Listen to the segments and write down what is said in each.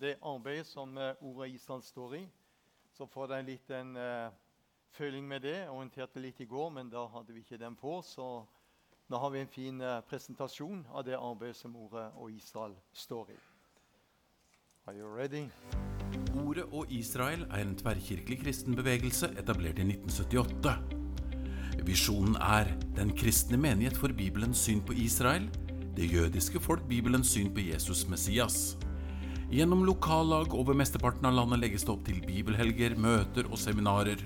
det arbeidet som eh, ordet Israel står i. Så får dere litt en uh, føling med det. Jeg orienterte litt i går, men da hadde vi ikke den på. Så nå har vi en fin uh, presentasjon av det arbeidet som ordet og Israel står i. Are you ready? Ordet og Israel er en tverrkirkelig kristen bevegelse etablert i 1978. Visjonen er den kristne menighet for Bibelens syn på Israel, det jødiske folk Bibelens syn på Jesus Messias. Gjennom lokallag over mesteparten av landet legges det opp til bibelhelger, møter og seminarer.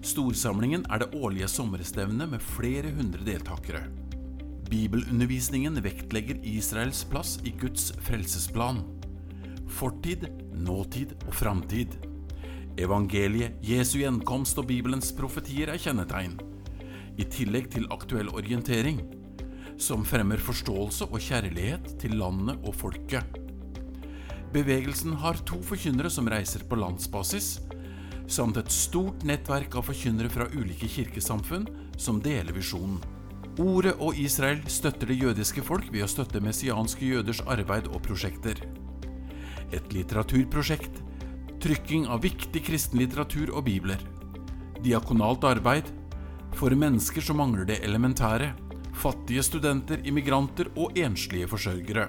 Storsamlingen er det årlige sommerstevnet med flere hundre deltakere. Bibelundervisningen vektlegger Israels plass i Guds frelsesplan. Fortid, nåtid og framtid. Evangeliet, Jesu gjenkomst og Bibelens profetier er kjennetegn. I tillegg til aktuell orientering, som fremmer forståelse og kjærlighet til landet og folket. Bevegelsen har to forkynnere som reiser på landsbasis, samt et stort nettverk av forkynnere fra ulike kirkesamfunn som deler visjonen. Ordet og Israel støtter det jødiske folk ved å støtte messianske jøders arbeid og prosjekter. Et litteraturprosjekt, trykking av viktig kristen litteratur og bibler. Diakonalt arbeid for mennesker som mangler det elementære, fattige studenter, immigranter og enslige forsørgere.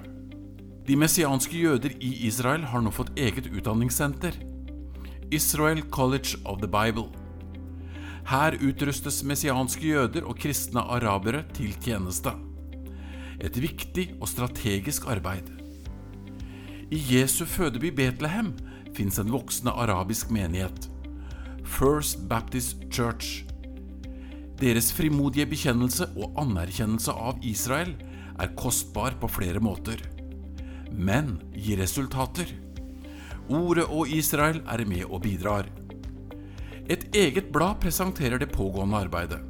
De messianske jøder i Israel har nå fått eget utdanningssenter. Israel College of the Bible. Her utrustes messianske jøder og kristne arabere til tjeneste. Et viktig og strategisk arbeid. I Jesu fødeby Betlehem fins en voksende arabisk menighet. First Baptist Church. Deres frimodige bekjennelse og anerkjennelse av Israel er kostbar på flere måter men gir resultater. Ordet og Israel er med og bidrar. Et eget blad presenterer det pågående arbeidet.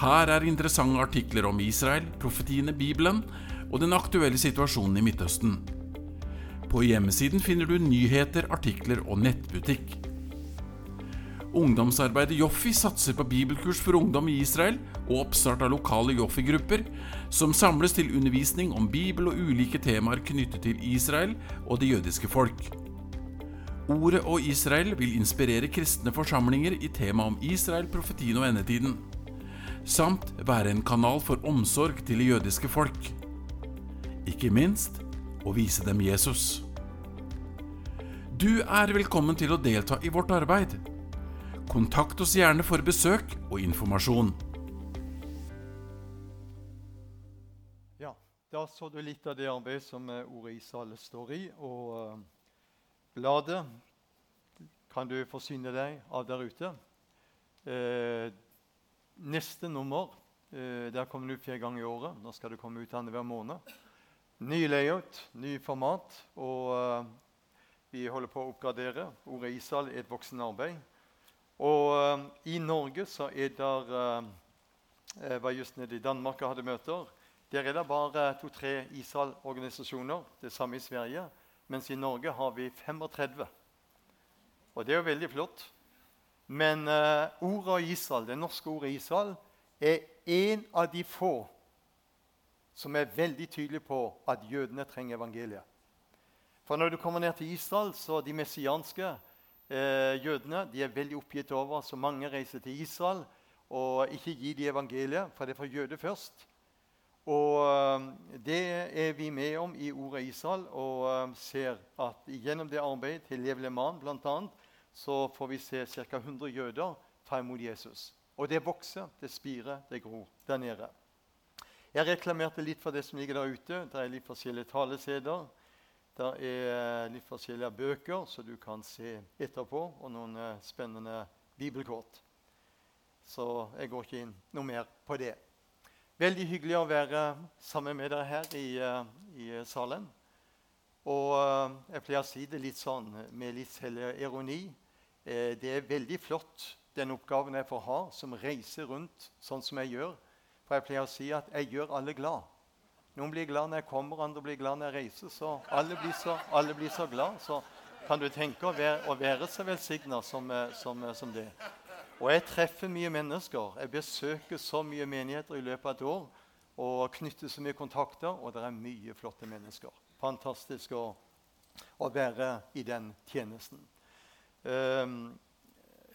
Her er interessante artikler om Israel, profetiene, Bibelen og den aktuelle situasjonen i Midtøsten. På hjemmesiden finner du nyheter, artikler og nettbutikk. Ungdomsarbeidet Joffi satser på bibelkurs for ungdom i Israel og oppstart av lokale Joffi-grupper, som samles til undervisning om Bibel og ulike temaer knyttet til Israel og det jødiske folk. Ordet og Israel vil inspirere kristne forsamlinger i temaet om Israel, profetien og endetiden, samt være en kanal for omsorg til det jødiske folk. Ikke minst å vise dem Jesus. Du er velkommen til å delta i vårt arbeid. Kontakt oss gjerne for besøk og informasjon. Ja, Da så du litt av det arbeidet som eh, ordet Israel står i. Og uh, bladet kan du forsyne deg av der ute. Uh, neste nummer uh, der kommer du ut fire ganger i året. Nå skal det komme ut annenhver måned. Ny layout, ny format. Og vi holder på å oppgradere. Ordet Israel er et voksende arbeid. Og uh, i Norge så er det uh, Jeg var just nede i Danmark og hadde møter. Der er det bare to-tre Israel-organisasjoner. Det samme i Sverige. Mens i Norge har vi 35. Og det er jo veldig flott. Men uh, ordet Israel, det norske ordet Israel er en av de få som er veldig tydelig på at jødene trenger evangeliet. For når du kommer ned til Israel, så de messianske eh, jødene de er veldig oppgitt over så mange reiser til Israel og ikke gir de evangeliet, for det er for jøder først. Og eh, Det er vi med om i ordet Israel, og eh, ser at gjennom det arbeidet til Lev Leman bl.a. så får vi se ca. 100 jøder ta imot Jesus. Og det vokser, det spirer, det gror der nede. Jeg reklamerte litt for det som ligger der ute. Det er litt forskjellige taleseder. Det er litt forskjellige bøker som du kan se etterpå, og noen uh, spennende bibelkort. Så jeg går ikke inn noe mer på det. Veldig hyggelig å være sammen med dere her i, uh, i salen. Og jeg pleier å si det litt sånn med litt selvironi. det er veldig flott, den oppgaven jeg får ha, som reiser rundt sånn som jeg gjør. For jeg pleier å si at jeg gjør alle glad. Noen blir glad når jeg kommer, andre blir glad når jeg reiser. Så alle blir så, alle blir så glad. Så kan du tenke å være, å være så velsigna som, eh, som, eh, som, det. Og jeg treffer mye mennesker. Jeg besøker så mye menigheter i løpet av et år. Og knytter så mye kontakter, og det er mye flotte mennesker. Fantastisk å, å være i den tjenesten. Um,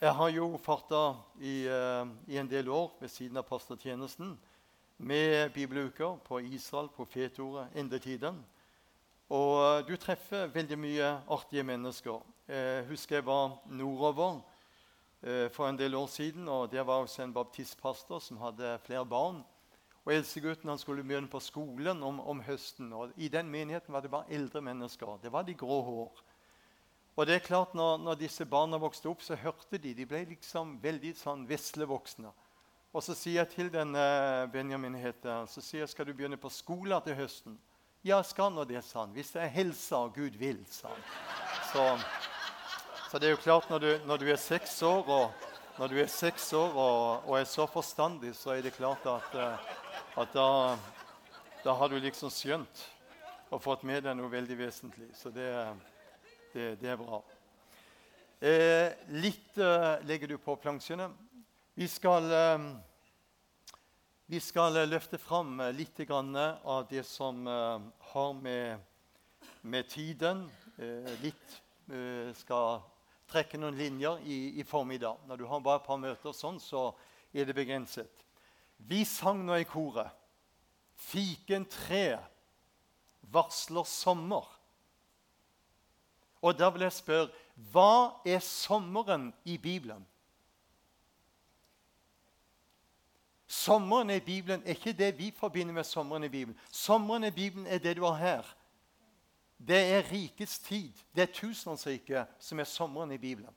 jeg har jo farta i, uh, i, en del år ved siden av pastortjenesten med bibeluker på Israel, profetordet, endetiden. Og uh, du treffer veldig mye artige mennesker. Jeg husker jeg var nordover uh, for en del år siden. og Der var også en baptistpastor som hadde flere barn. Og Eldstegutten skulle begynne på skolen om, om, høsten. og I den menigheten var det bare eldre mennesker. Det var de grå hår. Og det er klart, når, når disse barna vokste opp, så hørte de. De ble liksom veldig sånn veslevoksne. Og så sier jeg til den Benjamin heter, så sier jeg, skal du begynne på skolen til høsten. Ja, skal nå det, sa han. Hvis det er helsa og Gud vil, sa han. Så, så, det er jo klart, når du, når du er seks år og når du er seks år og, og, er så forstandig, så er det klart at, eh, at da, da, har du liksom skjønt og fått med deg noe veldig vesentlig. Så det, det, det er bra. Eh, litt eh, legger du på plansjene. Vi skal, eh, vi skal løfte fram litt av det som eh, har med, med tiden eh, Litt skal trekke noen linjer i, i, formiddag. Når du har bare et par møter sånn, så er det begrenset. Vi sang nå i koret 'Fikentre varsler sommer'. Og da vil jeg spørre hva er sommeren i Bibelen? Sommeren i Bibelen er ikke det vi forbinder med sommeren i Bibelen. Sommeren i Bibelen er det du har her. Det er rikets tid. Det er tusenårsriket som er sommeren i Bibelen.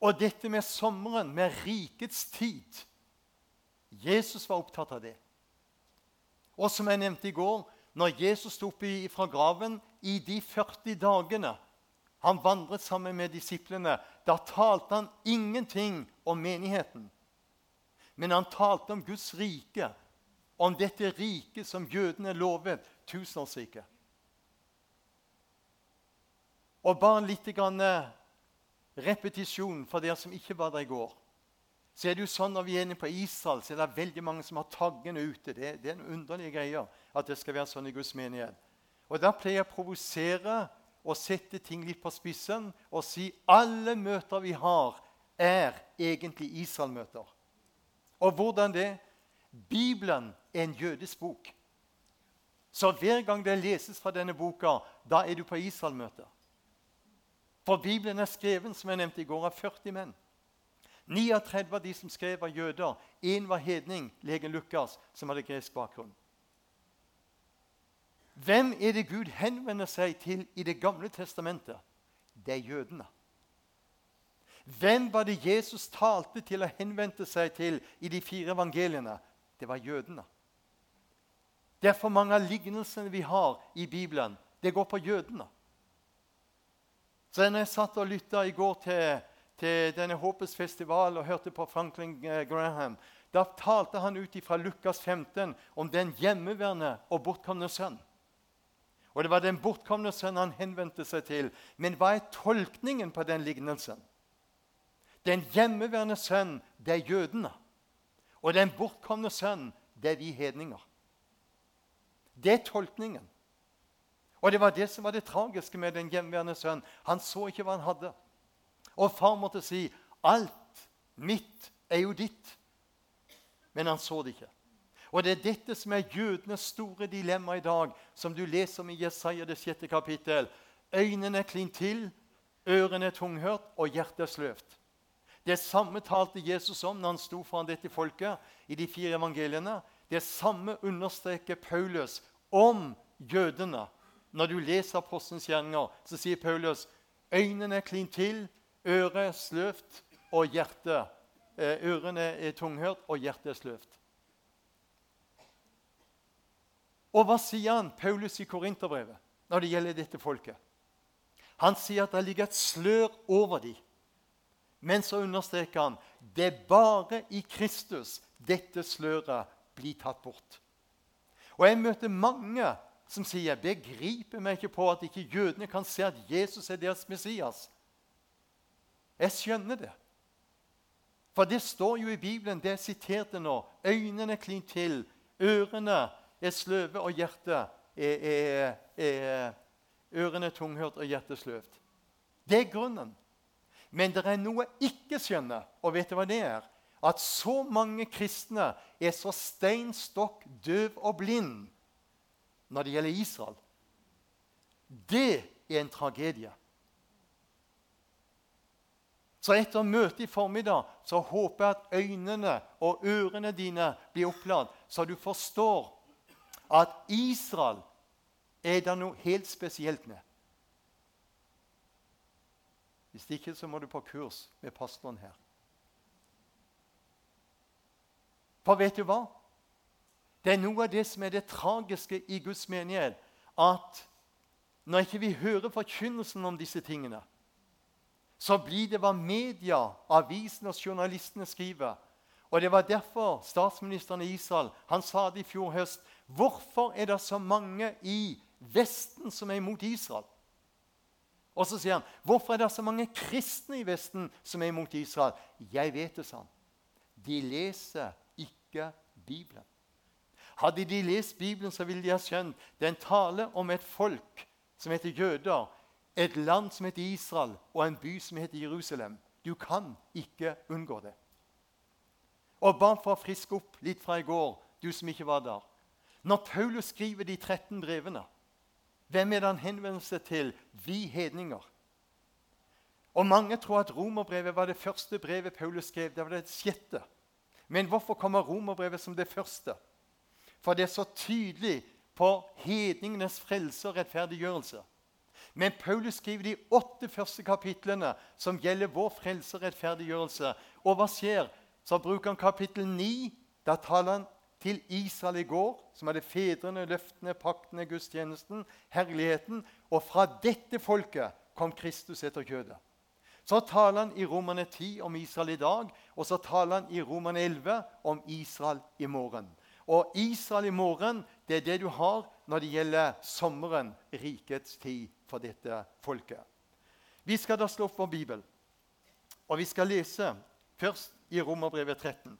Og dette med sommeren, med rikets tid Jesus var opptatt av det. Og som jeg nevnte i går, når Jesus sto opp fra graven i de 40 dagene han vandret sammen med disiplene, da talte han ingenting om menigheten. Men han talte om Guds rike, om dette riket som jødene lovet, tusenårsriket. Og bare litt eh, repetisjon for dere som ikke var der i går. Så er det jo sånn Når vi er inne på Israel, så er det veldig mange som har taggene ute. Det, det er en underlig greie at det skal være sånn i Guds menighet. Og Da pleier jeg å provosere og sette ting litt på spissen og si alle møter vi har, er egentlig Israel-møter. Og hvordan det? Bibelen er en jødisk bok. Så hver gang det leses fra denne boka, da er du på Israel-møte. For Bibelen er skreven som jeg nevnte i går, av 40 menn. 39 av de som skrev, var jøder. Én var hedning, legen Lukas, som hadde gresk bakgrunn. Hvem er det Gud henvender seg til i Det gamle testamentet? Det er jødene. Hvem var det Jesus talte til og henvendte seg til i de fire evangeliene? det var jødene. Det er for mange av lignelsene vi har i Bibelen, det går på jødene. Så når jeg satt og lytta i går til, til denne Håpets festival og hørte på Franklin eh, Graham, da talte han ut fra Lukas 15 om den hjemmeværende og bortkomne sønn. Og Det var den bortkomne sønnen han henvendte seg til. Men hva er tolkningen på den lignelsen? Den hjemmeværende sønn, det er jødene. Og den bortkomne sønn, det er vi hedninger. Det er tolkningen. Og det var det som var det tragiske med den hjemmeværende sønn. Han så ikke hva han hadde. Og far måtte si, 'Alt mitt er jo ditt.' Men han så det ikke. Og det er dette som er jødenes store dilemma i dag, som du leser om i Jesaja det sjette kapittel. Øynene er klint til, ørene er tunghørt, og hjertet er sløvt. Det samme talte Jesus om når han sto foran dette folket i de fire evangeliene. Det samme understreker Paulus om jødene. Når du leser Apostens gjerninger, så sier Paulus øynene er klint til, øret sløvt, og hjertet eh, Ørene er tunghørt, og hjertet er sløvt. Og hva sier han, Paulus i Korinterbrevet, når det gjelder dette folket? Han sier at det ligger et slør over dem. Men så understreker han det er bare i Kristus dette sløret blir tatt bort. Og Jeg møter mange som sier jeg begriper meg ikke på at ikke jødene kan se at Jesus er deres Messias. Jeg skjønner det. For det står jo i Bibelen, det jeg siterte nå. Øynene klint til, ørene er sløve, og hjertet er, er, er Ørene tunghørt, og hjertet sløvt. Det er grunnen. Men det er noe jeg ikke skjønner, og vet du hva det er? At så mange kristne er så stein stokk døv og blind når det gjelder Israel. Det er en tragedie. Så etter møtet i formiddag så håper jeg at øynene og ørene dine blir oppladd, så du forstår at Israel er det noe helt spesielt med. Hvis ikke så må du på kurs med pastoren her. For vet du hva? Det er noe av det som er det tragiske i Guds menighet. At når ikke vi hører forkynnelsen om disse tingene, så blir det hva media, avisene og journalistene skriver. Og Det var derfor statsministeren i Israel han sa det i fjor høst. Hvorfor er det så mange i Vesten som er imot Israel? Og så sier han, 'Hvorfor er det så mange kristne i Vesten som er imot Israel?' Jeg vet det, sa han. De leser ikke Bibelen. Hadde de lest Bibelen, så ville de ha skjønt det er en tale om et folk som heter jøder, et land som heter Israel, og en by som heter Jerusalem. Du kan ikke unngå det. Og bare for å friske opp litt fra i går, du som ikke var der Når Paulus skriver de 13 brevene, hvem er det han henvender seg til? Vi hedninger. Og Mange tror at romerbrevet var det første brevet Paulus skrev. Det var det sjette. Men hvorfor kommer romerbrevet som det første? For det er så tydelig på hedningenes frelse og rettferdiggjørelse. Men Paulus skriver de åtte første kapitlene som gjelder vår frelse og rettferdiggjørelse. Og hva skjer? Så bruker han kapittel 9. Da taler han til Israel i går, som hadde fedrene, løftene, paktene, gudstjenesten, herligheten. Og fra dette folket kom Kristus etter kjødet. Så taler han i Romane 10 om Israel i dag, og så taler han i Romane 11 om Israel i morgen. Og Israel i morgen det er det du har når det gjelder sommeren, rikets tid for dette folket. Vi skal da slå opp vår bibel, og vi skal lese først i Romerbrevet 13.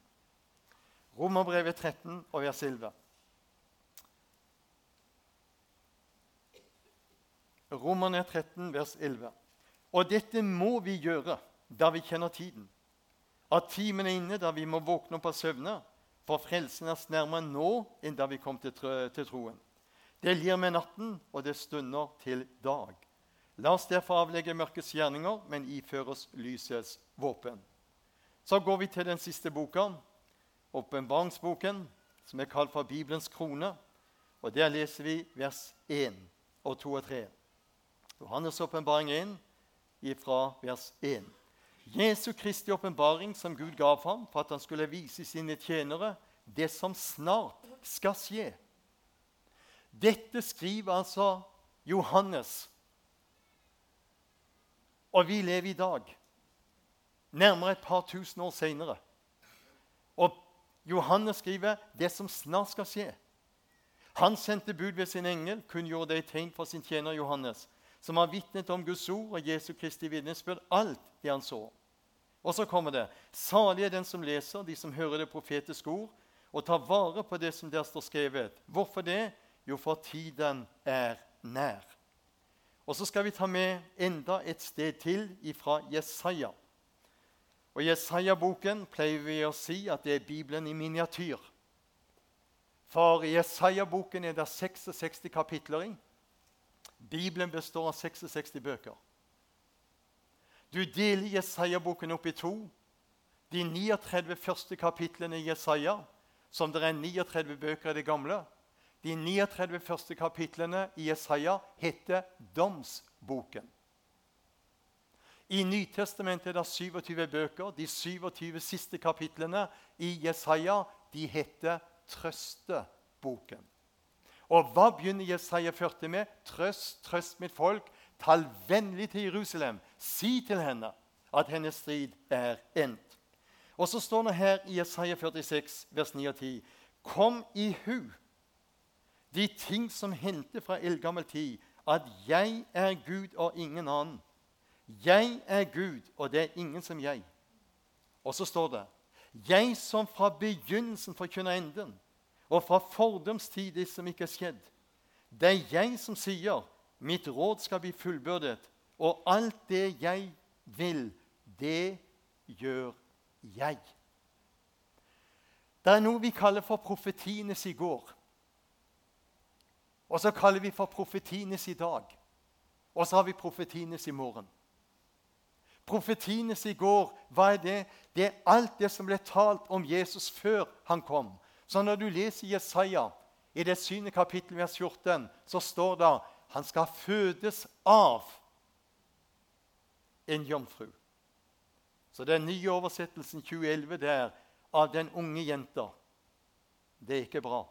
Romerbrevet 13 og vers 11. Romerne 13, vers 11. Og dette må vi gjøre da vi kjenner tiden. At timen er inne da vi må våkne opp av søvne, for frelsen er nærmere nå enn da vi kom til, til troen. Det lir med natten, og det stunder til dag. La oss derfor avlegge mørkets gjerninger, men iføre oss lysets våpen. Så går vi til den siste boka, åpenbaringsboken, som er kalt for Bibelens krone. Og Der leser vi vers 1 og 2 og 3. Johannes' åpenbaring 1 fra vers 1. Jesu Kristi åpenbaring som Gud gav ham for at han skulle vise sine tjenere det som snart skal skje. Dette skriver altså Johannes. Og vi lever i dag, nærmere et par tusen år seinere. Og Johannes skriver det som snart skal skje. Han sendte bud ved sin engel, kunngjorde det i tegn for sin tjener Johannes, som har vitnet om Guds ord og Jesu Kristi vitnesbyrd, alt det han så. Og så kommer det.: Salig er den som leser, de som hører det profetiske ord, og tar vare på det som der står skrevet. Hvorfor det? Jo, for tiden er nær. Og så skal vi ta med enda et sted til ifra Jesaja. Og Jesaja-boken pleier vi å si at det er Bibelen i miniatyr. For i Jesaja-boken er det 66 kapitler i. Bibelen består av 66 bøker. Du deler Jesaja-boken opp i to. De 39 første kapitlene i Jesaja, som det er 39 bøker i det gamle. De 39 første kapitlene i Jesaja heter Domsboken. I Nytestamentet er det 27 bøker. De 27 siste kapitlene i Jesaja de heter Trøsteboken. Og hva begynner Jesaja 40 med? Trøst, trøst mitt folk. Tal vennlig til Jerusalem. Si til henne at hennes strid er endt. Og så står det her i Jesaja 46, vers 9 og 10.: Kom i hu de ting som hendte fra eldgammel tid, at jeg er Gud og ingen annen. 'Jeg er Gud, og det er ingen som jeg.' Og så står det 'Jeg som fra begynnelsen forkynner enden, og fra fordums tid det som ikke er skjedd. Det er jeg som sier, mitt råd skal bli fullbyrdet, og alt det jeg vil, det gjør jeg. Det er noe vi kaller for profetienes i går. Og så kaller vi for profetienes i dag. Og så har vi profetienes i morgen. Profetienes i går, hva er det? Det er alt det som ble talt om Jesus før han kom. Så når du leser Jesaja i det syvende kapittel, vers 14, så står det han skal fødes av en jomfru. Så den nye oversettelsen 2011 der av den unge jenta. Det er ikke bra.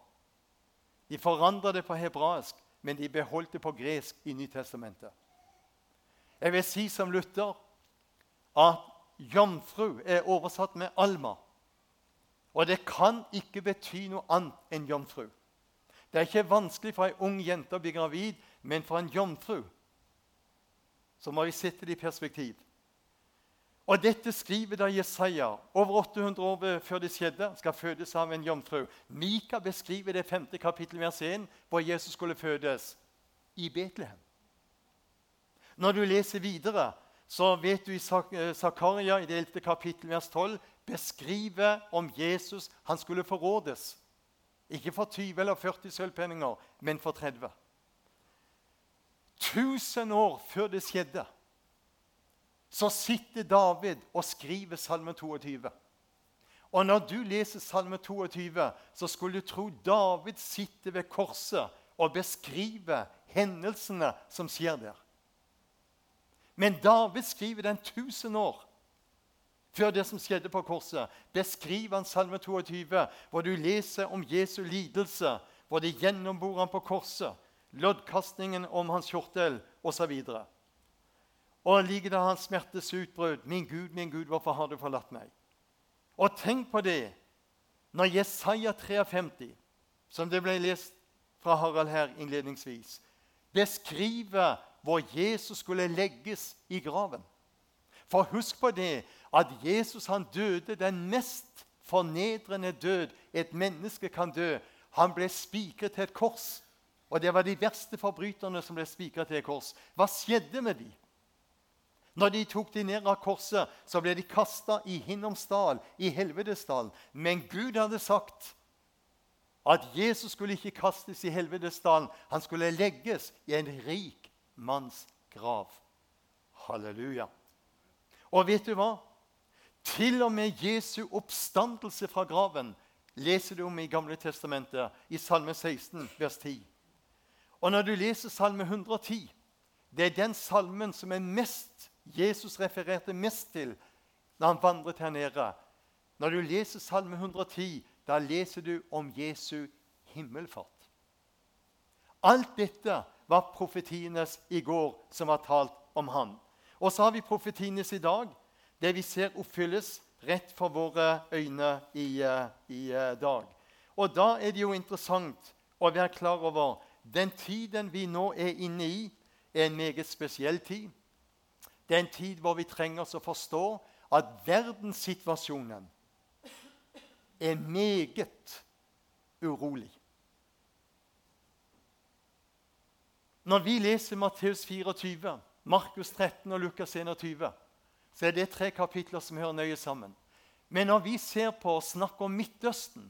De forandra det på hebraisk, men de beholdt det på gresk i Nytestamentet. Jeg vil si som Luther at jomfru er oversatt med alma. Og det kan ikke bety noe annet enn jomfru. Det er ikke vanskelig for ei ung jente å bli gravid, men for en jomfru så må vi sette det i perspektiv. Og dette skriver da Jesaja over 800 år før det skjedde. skal fødes av en jomfru. Mika beskriver det femte kapittel vers 1, hvor Jesus skulle fødes i Betlehem. Når du leser videre, så vet du i eh, Zakaria i det 11. kapittel vers 12 beskriver om Jesus han skulle forrådes. Ikke for 20 eller 40 sølvpenninger, men for 30. Tusen år før det skjedde så sitter David og skriver Salme 22. Og når du leser Salme 22, så skulle du tro David sitter ved korset og beskriver hendelsene som skjer der. Men David skriver den 1000 år før det som skjedde på korset. Beskriver han Salme 22, hvor du leser om Jesu lidelse, hvor de gjennombor han på korset, loddkastningen om hans kjortel osv. Og like da han smertes utbrudd, 'Min Gud, min Gud, hvorfor har du forlatt meg?' Og tenk på det når Jesaja 53, som det ble lest fra Harald her innledningsvis, beskriver hvor Jesus skulle legges i graven. For husk på det at Jesus han døde den mest fornedrende død et menneske kan dø. Han ble spikret til et kors. Og det var de verste forbryterne som ble spikret til et kors. Hva skjedde med dem? Når de tok de ned av korset, så ble de kasta i Hinnomsdal, i Helvedesdalen. Men Gud hadde sagt at Jesus skulle ikke kastes i Helvedesdalen. Han skulle legges i en rik manns grav. Halleluja. Og vet du hva? Til og med Jesu oppstandelse fra graven leser du om i Gamle Testamentet, i Salme 16, vers 10. Og når du leser Salme 110, det er den salmen som er mest Jesus refererte mest til når han vandret her nede. Når du leser Salme 110, da leser du om Jesu himmelfart. Alt dette var profetienes i går som var talt om han. Og så har vi profetienes i dag, det vi ser oppfylles rett for våre øyne i, uh, i uh, dag. Og da er det jo interessant å være klar over den tiden vi nå er inne i, er en meget spesiell tid. Det er en tid hvor vi trenger oss å forstå at verdenssituasjonen er meget urolig. Når vi leser Matteus 24, Markus 13 og Lukas 21, så er det tre kapitler som hører nøye sammen. Men når vi ser på og snakker om Midtøsten,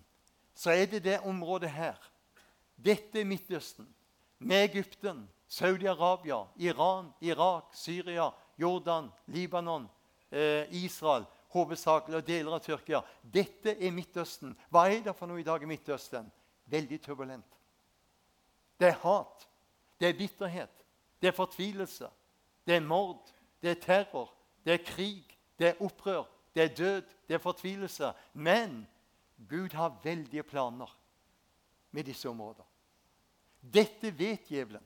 så er det det området her. Dette er Midtøsten, med Egypten, Saudi-Arabia, Iran, Irak, Syria, Jordan, Libanon, eh, Israel, hovedsakelig og deler av Tyrkia. Dette er Midtøsten. Hva er det for noe i dag i Midtøsten? Veldig turbulent. Det er hat, det er bitterhet, det er fortvilelse, det er mord, det er terror, det er krig, det er opprør, det er død, det er fortvilelse. Men Gud har veldige planer med disse områdene. Dette vet djevelen.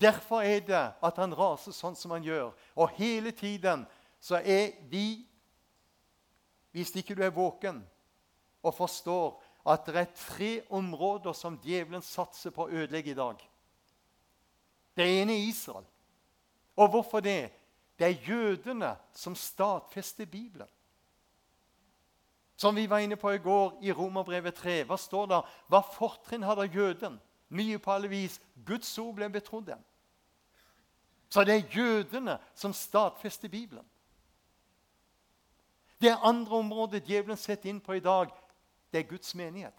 Derfor er det at han raser sånn som han gjør. Og hele tiden så er vi Hvis ikke du er våken og forstår at det er tre områder som djevelen satser på å ødelegge i dag. Det ene er Israel. Og hvorfor det? Det er jødene som stadfester Bibelen. Som vi var inne på i går i Romerbrevet 3. Hva står det? Hva fortrinn hadde jøden? Mye på alle vis. Guds ord ble betrodd dem. Så det er jødene som stadfester Bibelen. Det andre området djevelen setter inn på i dag, det er Guds menighet.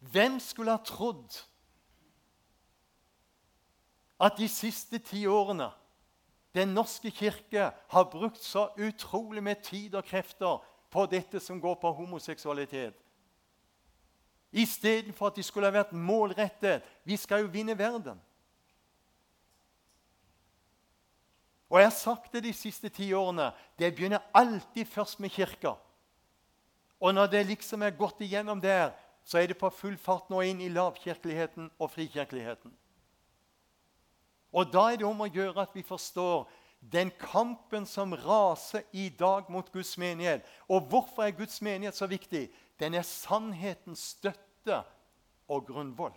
Hvem skulle ha trodd at de siste ti årene Den norske kirke har brukt så utrolig med tid og krefter på dette som går på homoseksualitet? Istedenfor at de skulle ha vært målrettet. Vi skal jo vinne verden. Og jeg har sagt det de siste ti årene. Det begynner alltid først med kirka. Og når det liksom er gått igjennom der, så er det på full fart nå inn i lavkirkeligheten og frikirkeligheten. Og da er det om å gjøre at vi forstår den kampen som raser i dag mot Guds menighet. Og hvorfor er Guds menighet så viktig? Den er sannhetens støtte og grunnvoll.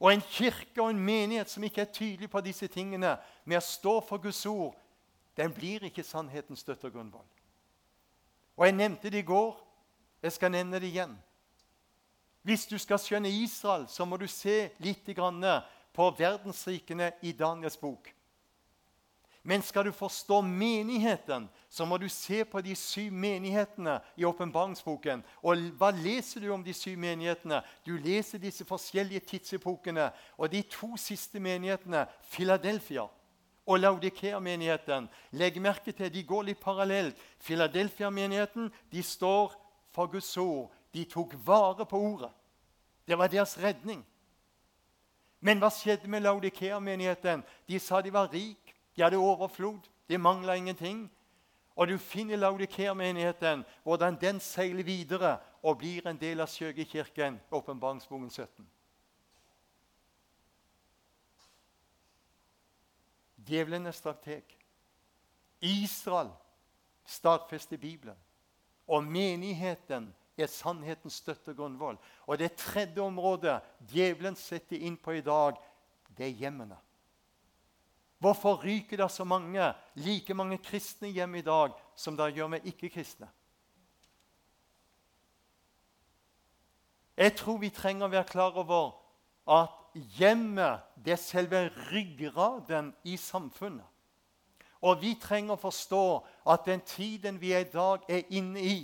Og en kirke og en menighet som ikke er tydelig på disse tingene, med å stå for Guds ord, den blir ikke sannhetens støtte og grunnvoll. Og Jeg nevnte det i går. Jeg skal nevne det igjen. Hvis du skal skjønne Israel, så må du se litt på verdensrikene i Daniels bok. Men skal du forstå menigheten, så må du se på de syv menighetene i åpenbaringsboken. Og hva leser du om de syv menighetene? Du leser disse forskjellige tidsepokene. Og de to siste menighetene, Philadelphia og Laudikea-menigheten, legg merke til de går litt parallelt. Philadelphia-menigheten de står for Guds ord. De tok vare på ordet. Det var deres redning. Men hva skjedde med Laudikea-menigheten? De sa de var rik, de hadde overflod. de mangla ingenting. Og du finner Laudikea-menigheten, hvordan den seiler videre og blir en del av Sjøgekirken, åpenbaringsboken 17. Djevelen er strateg. Israel stadfester Bibelen. Og menigheten er sannhetens støtte og grunnvoll. Og det tredje området djevelen setter inn på i dag, det er hjemmene. Hvorfor ryker det så mange, like mange kristne hjem i dag som det gjør med ikke-kristne? Jeg tror vi trenger å være klar over at hjemmet det er selve ryggraden i samfunnet. Og vi trenger å forstå at den tiden vi i dag er inne i,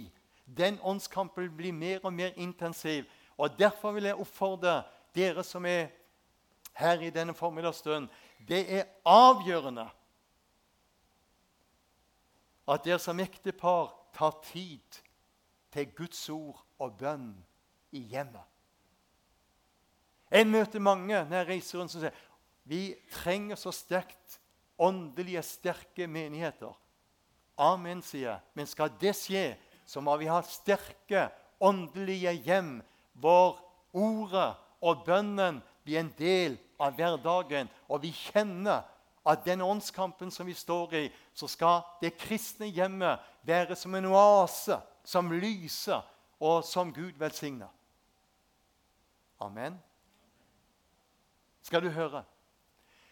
den åndskampen blir mer og mer intensiv. Og Derfor vil jeg oppfordre dere som er her i denne formiddagsstunden det er avgjørende at dere som ektepar tar tid til Guds ord og bønn i hjemmet. Jeg møter mange når jeg reiser rundt som sier vi trenger så sterkt åndelige, sterke menigheter. Amen, sier jeg. Men skal det skje, så må vi ha sterke åndelige hjem hvor ordet og bønnen blir en del av hverdagen, og vi kjenner at den åndskampen som vi står i, så skal det kristne hjemmet være som en oase som lyser, og som Gud velsigner. Amen. Skal du høre?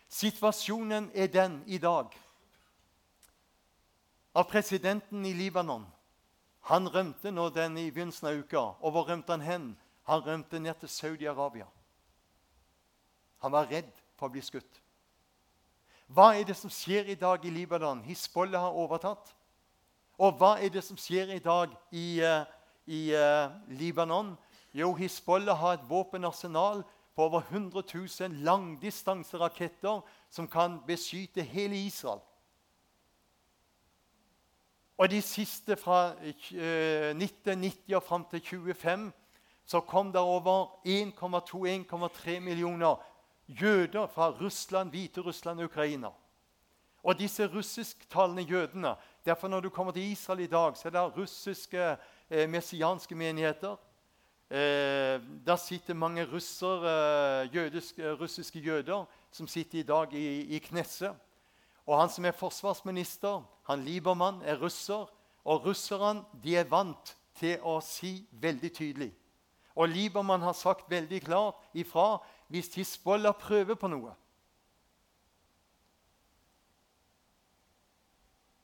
Situasjonen er den i dag at presidenten i Libanon han rømte nå den i begynnelsen av uka. Og hvor rømte han hen? Han rømte ned til Saudi-Arabia. Han var redd for å bli skutt. Hva er det som skjer i dag i Libanon? Hizbollah har overtatt. Og hva er det som skjer i dag i, uh, i uh, Libanon? Jo, Hizbollah har et våpenarsenal på over 100 000 langdistanseraketter som kan beskytte hele Israel. Og de siste fra uh, 1990 og fram til 2025 så kom det over 1,2-1,3 millioner jøder fra Russland, Hviterussland og Ukraina. Og disse russisktalende jødene derfor Når du kommer til Israel i dag, så er det russiske eh, messianske menigheter. Eh, der sitter mange russer, eh, jødiske, russiske jøder som sitter i dag i, i Knesset. Og han som er forsvarsminister, han Liebermann, er russer. Og russerne de er vant til å si veldig tydelig. Og Liebermann har sagt veldig klart ifra hvis Hizbollah prøver på noe,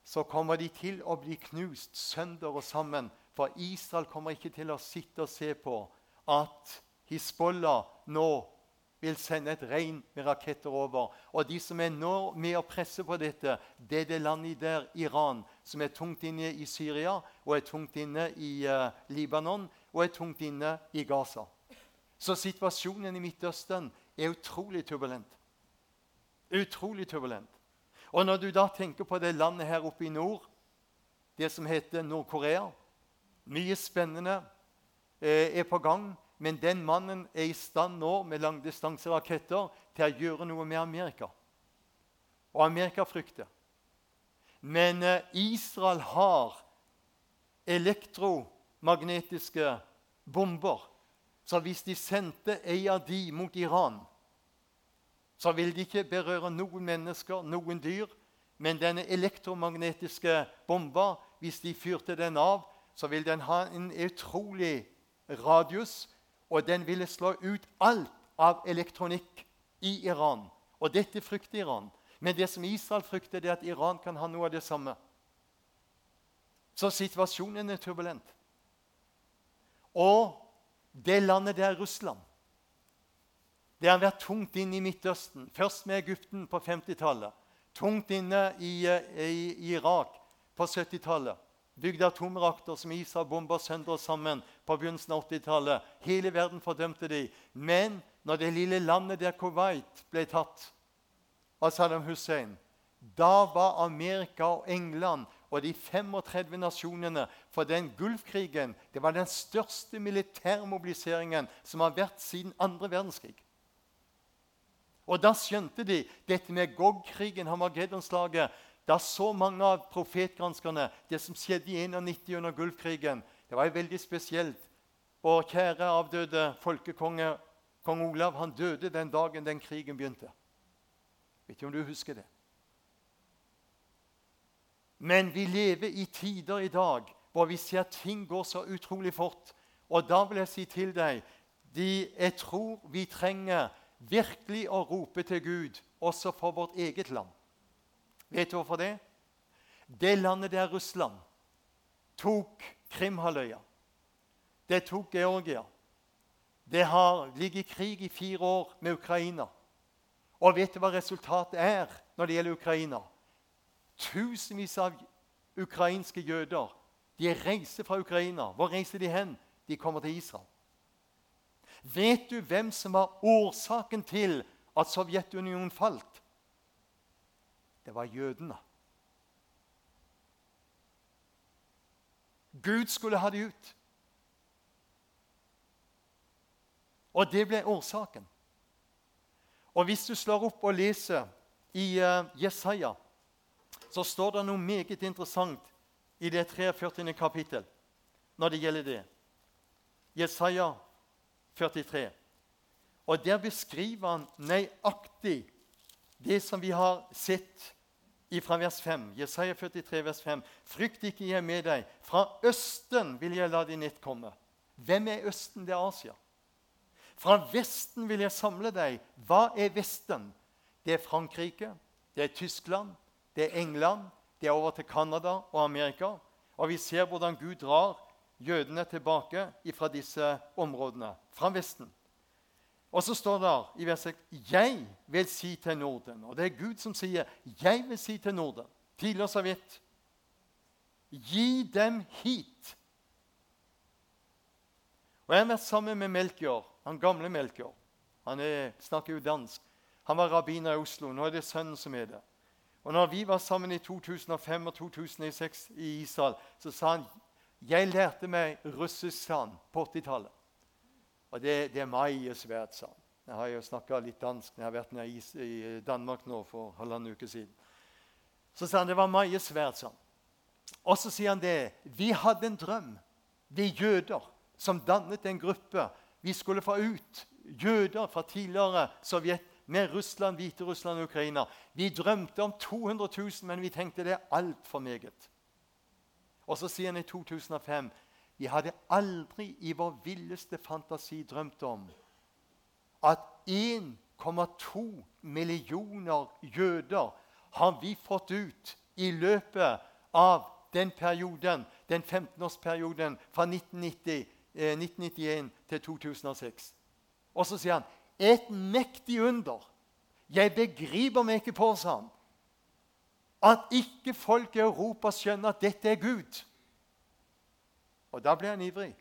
så kommer de til å bli knust sønder og sammen. For Israel kommer ikke til å sitte og se på at Hizbollah nå vil sende et regn med raketter over. Og de som er nå med å presse på dette, det er det landet der, Iran, som er tungt inne i Syria, og er tungt inne i uh, Libanon, og er tungt inne i Gaza. Så situasjonen i Midtøsten er utrolig turbulent. Utrolig turbulent. Og når du da tenker på det landet her oppe i nord, det som heter Nord-Korea Mye spennende eh, er på gang. Men den mannen er i stand nå med langdistanseraketter til å gjøre noe med Amerika. Og Amerika frykter. Men eh, Israel har elektromagnetiske bomber. Så hvis de sendte en av de mot Iran, så vil de ikke berøre noen mennesker, noen dyr. Men denne elektromagnetiske bomba, hvis de fyrte den av, så vil den ha en utrolig radius og den ville slå ut alt av elektronikk i Iran. Og dette frykter Iran. Men det som Israel frykter, det er at Iran kan ha noe av det samme. Så situasjonen er turbulent. Og det landet der, Russland Det har vært tungt inne i Midtøsten. Først med Egypten på 50-tallet. Tungt inne i, eh, i, i Irak på 70-tallet bygde atomreaktor som Israel bomba sønder sammen på begynnelsen av 80-tallet. Hele verden fordømte de. Men når det lille landet der Kuwait ble tatt av Saddam Hussein, da var Amerika og England og de 35 nasjonene for den Gulfkrigen det var den største militærmobiliseringen som har vært siden andre verdenskrig. Og da skjønte de dette med Gog-krigen, Hamageddon-slaget da så mange av profetgranskerne det som skjedde i 91 under Gulfkrigen. Det var veldig spesielt. Vår kjære avdøde folkekonge kong Olav han døde den dagen den krigen begynte. Vet ikke om du husker det. Men vi lever i tider i dag hvor vi ser ting går så utrolig fort. Og da vil jeg si til deg de, Jeg tror vi trenger virkelig å rope til Gud også for vårt eget land. Vet du hvorfor det? Det landet der, Russland, tok Krimhalvøya. Det tok Georgia. Det har ligget i krig i fire år med Ukraina. Og vet du hva resultatet er når det gjelder Ukraina? Tusenvis av ukrainske jøder de reiser fra Ukraina. Hvor reiser de hen? De kommer til Israel. Vet du hvem som var årsaken til at Sovjetunionen falt? Det var jødene. Gud skulle ha dem ut. Og det ble årsaken. Og Hvis du slår opp og leser i uh, Jesaja, så står det noe meget interessant i det 43. kapittel når det gjelder det. Jesaja 43. Og Der beskriver han nøyaktig det som vi har sett fra vers 5. Jesaja 43, vers 5. Frykt ikke, jeg er med deg. Fra Østen vil jeg la din nett komme. Hvem er Østen? Det er Asia. Fra Vesten vil jeg samle deg. Hva er Vesten? Det er Frankrike, det er Tyskland, det er England, det er over til Canada og Amerika. Og vi ser hvordan Gud drar jødene tilbake fra disse områdene. Fra Vesten. Og så står det i vers 6 Jeg vil si til Norden. Og det er Gud som sier, 'Jeg vil si til Norden'. Tidligere Sovjet. Gi dem hit. Og Jeg har vært sammen med Melkjord, han gamle Melkjord. Han er, snakker jo dansk. Han var rabbiner i Oslo. Nå er det sønnen som er det. Og når vi var sammen i 2005 og 2006 i Israel, så sa han jeg lærte meg russisk på 80-tallet. Og det, det er meg svært, sa han. Jeg har jo snakka litt dansk jeg har vært i, Danmark nå for halvannen uke siden. Så sa han det var mye svært, sa han. Og så sier han det. Vi hadde en drøm, vi jøder, som dannet en gruppe. Vi skulle få ut jøder fra tidligere Sovjet med Russland, Hviterussland og Ukraina. Vi drømte om 200 000, men vi tenkte det er altfor meget. Og så sier han i 2005 vi hadde aldri i vår villeste fantasi drømt om at 1,2 millioner jøder har vi fått ut i løpet av den perioden, den 15-årsperioden fra 1990, eh, 1991 til 2006. Og så sier han et mektig under. Jeg begriper meg ikke på, sa han, at ikke folk i Europa skjønner at dette er Gud. Og da ble han ivrig.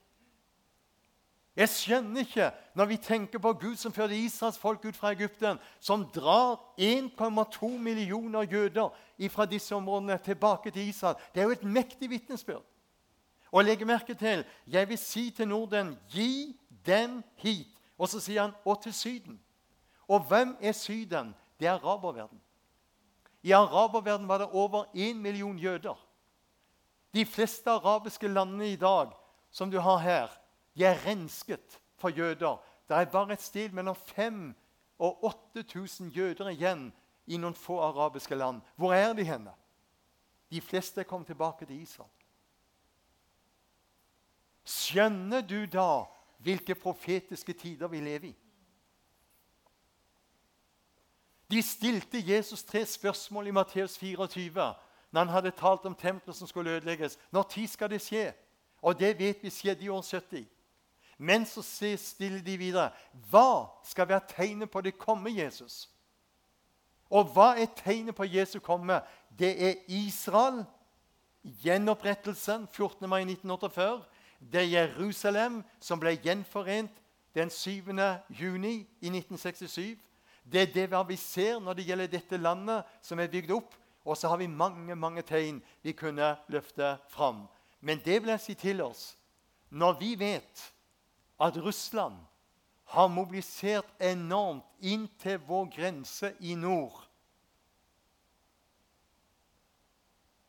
Jeg skjønner ikke, når vi tenker på Gud som førte Israels folk ut fra Egypten, som drar 1,2 millioner jøder fra disse områdene tilbake til Israel. Det er jo et mektig vitnesbyrd. Og legg merke til Jeg vil si til Norden gi den hit. Og så sier han og til Syden. Og hvem er Syden? Det er araberverden. I araberverden var det over én million jøder. De fleste arabiske landene i dag som du har her, de er rensket for jøder. Det er bare et sted mellom 5000 og 8000 jøder igjen i noen få arabiske land. Hvor er de henne? De fleste kom tilbake til Israel. Skjønner du da hvilke profetiske tider vi lever i? De stilte Jesus tre spørsmål i Matteus 24 når han hadde talt om tempelet som skulle ødelegges. Når tid skal det skje? Og det vet vi skjedde i år 70. Men så stiller de videre Hva skal være tegnet på det komme Jesus? Og hva er tegnet på Jesu komme? Det er Israel, gjenopprettelsen 14. mai 1948. Det er Jerusalem, som ble gjenforent den 7. juni i 1967. Det er det vi ser når det gjelder dette landet som er bygd opp. Og så har vi mange mange tegn vi kunne løfte fram. Men det vil jeg si til oss når vi vet at Russland har mobilisert enormt inn til vår grense i nord,